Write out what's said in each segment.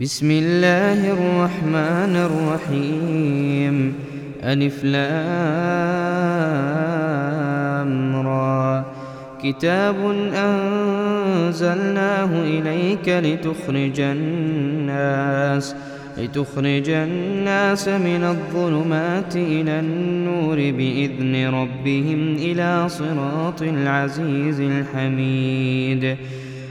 بسم الله الرحمن الرحيم. ألف لام را. كتاب أنزلناه إليك لتخرج الناس لتخرج الناس من الظلمات إلى النور بإذن ربهم إلى صراط العزيز الحميد.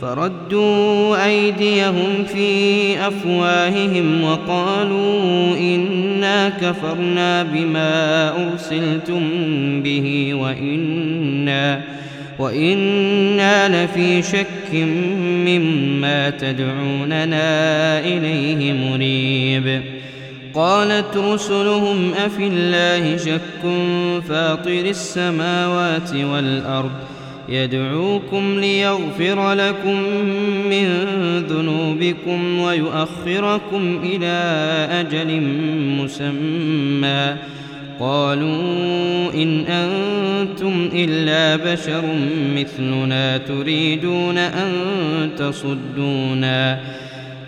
فردوا أيديهم في أفواههم وقالوا إنا كفرنا بما أرسلتم به وإنا وإنا لفي شك مما تدعوننا إليه مريب. قالت رسلهم أفي الله شك فاطر السماوات والأرض يدعوكم ليغفر لكم من ذنوبكم ويؤخركم إلى أجل مسمى. قالوا إن أنتم إلا بشر مثلنا تريدون أن تصدونا.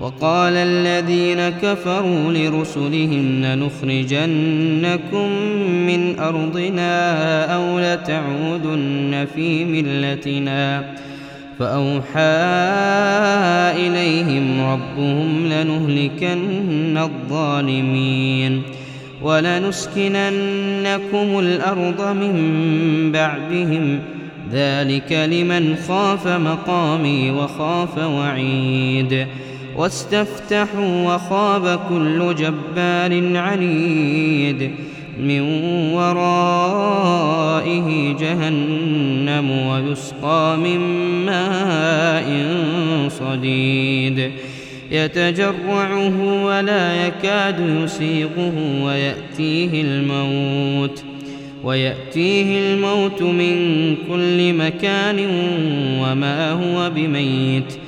وقال الذين كفروا لرسلهم لنخرجنكم من أرضنا أو لتعودن في ملتنا فأوحى إليهم ربهم لنهلكن الظالمين ولنسكننكم الأرض من بعدهم ذلك لمن خاف مقامي وخاف وعيد واستفتحوا وخاب كل جبار عنيد من ورائه جهنم ويسقى من ماء صديد. يتجرعه ولا يكاد يسيقه ويأتيه الموت. ويأتيه الموت من كل مكان وما هو بميت ۖ.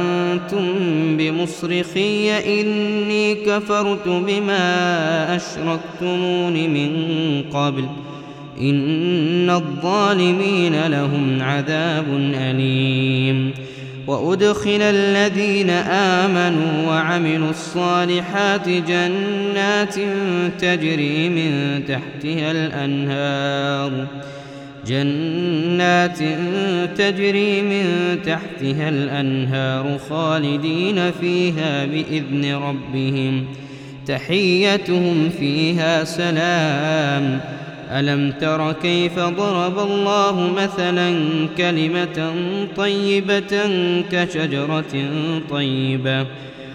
بمصرخي إني كفرت بما أشركتمون من قبل إن الظالمين لهم عذاب أليم وأدخل الذين آمنوا وعملوا الصالحات جنات تجري من تحتها الأنهار جنات تجري من تحتها الأنهار خالدين فيها بإذن ربهم. تحيتهم فيها سلام. ألم تر كيف ضرب الله مثلا كلمة طيبة كشجرة طيبة؟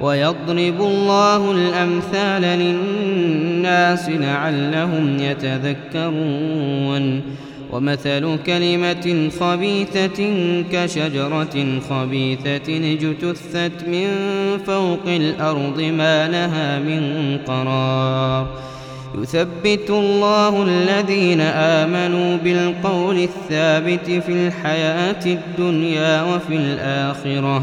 ويضرب الله الأمثال للناس لعلهم يتذكرون. ومثل كلمة خبيثة كشجرة خبيثة اجتثت من فوق الأرض ما لها من قرار. يثبت الله الذين آمنوا بالقول الثابت في الحياة الدنيا وفي الآخرة.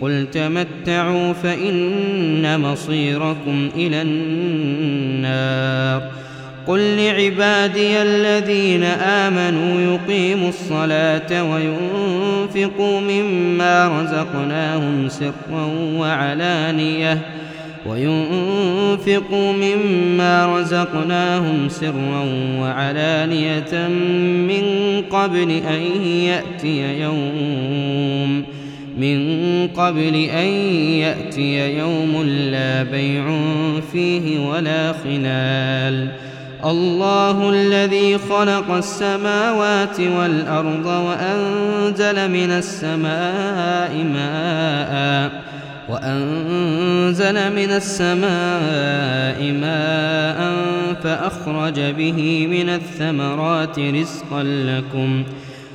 قل تمتعوا فإن مصيركم إلى النار قل لعبادي الذين آمنوا يقيموا الصلاة وينفقوا مما رزقناهم سرا وعلانيةً وينفقوا مما رزقناهم سرا وعلانية من قبل أن يأتي يوم من قبل أن يأتي يوم لا بيع فيه ولا خلال. الله الذي خلق السماوات والأرض وأنزل من السماء ماءً وأنزل من السماء ماء فأخرج به من الثمرات رزقا لكم.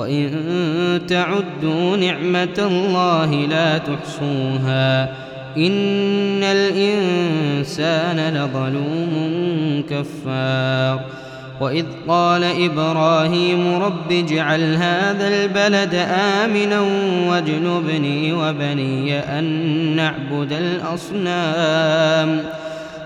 وإن تعدوا نعمة الله لا تحصوها إن الإنسان لظلوم كفار وإذ قال إبراهيم رب اجعل هذا البلد آمنا واجنبني وبني أن نعبد الأصنام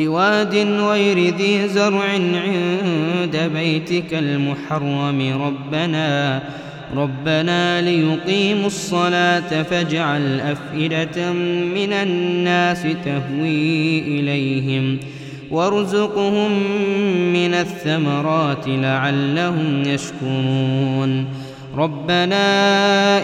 بواد غير ذي زرع عند بيتك المحرم. ربنا ربنا ليقيموا الصلاة فاجعل أفئدة من الناس تهوي إليهم ۖ وارزقهم من الثمرات لعلهم يشكرون. ربنا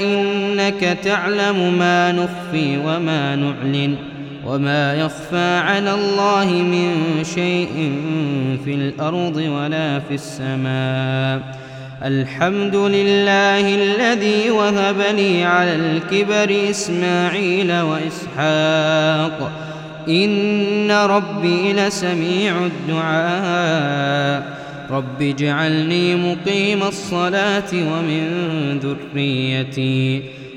إنك تعلم ما نخفي وما نعلن. وما يخفى على الله من شيء في الأرض ولا في السماء الحمد لله الذي وهب لي على الكبر إسماعيل وإسحاق إن ربي لسميع الدعاء رب اجعلني مقيم الصلاة ومن ذريتي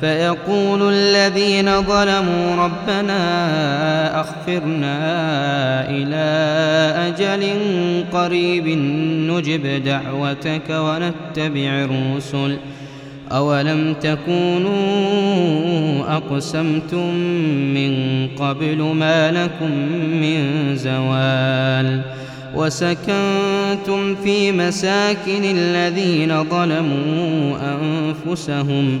فيقول الذين ظلموا ربنا أخفرنا إلى أجل قريب نجب دعوتك ونتبع الرسل. أولم تكونوا أقسمتم من قبل ما لكم من زوال وسكنتم في مساكن الذين ظلموا أنفسهم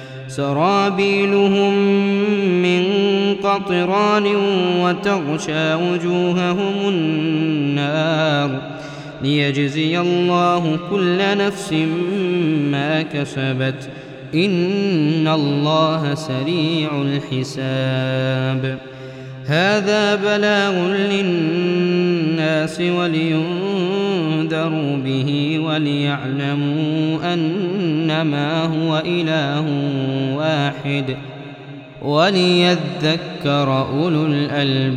سرابيلهم من قطران وتغشى وجوههم النار ليجزي الله كل نفس ما كسبت إن الله سريع الحساب هذا بلاغ للناس ولينذروا به وليعلموا أنما هو إله واحد وليذكر أولو الألباب.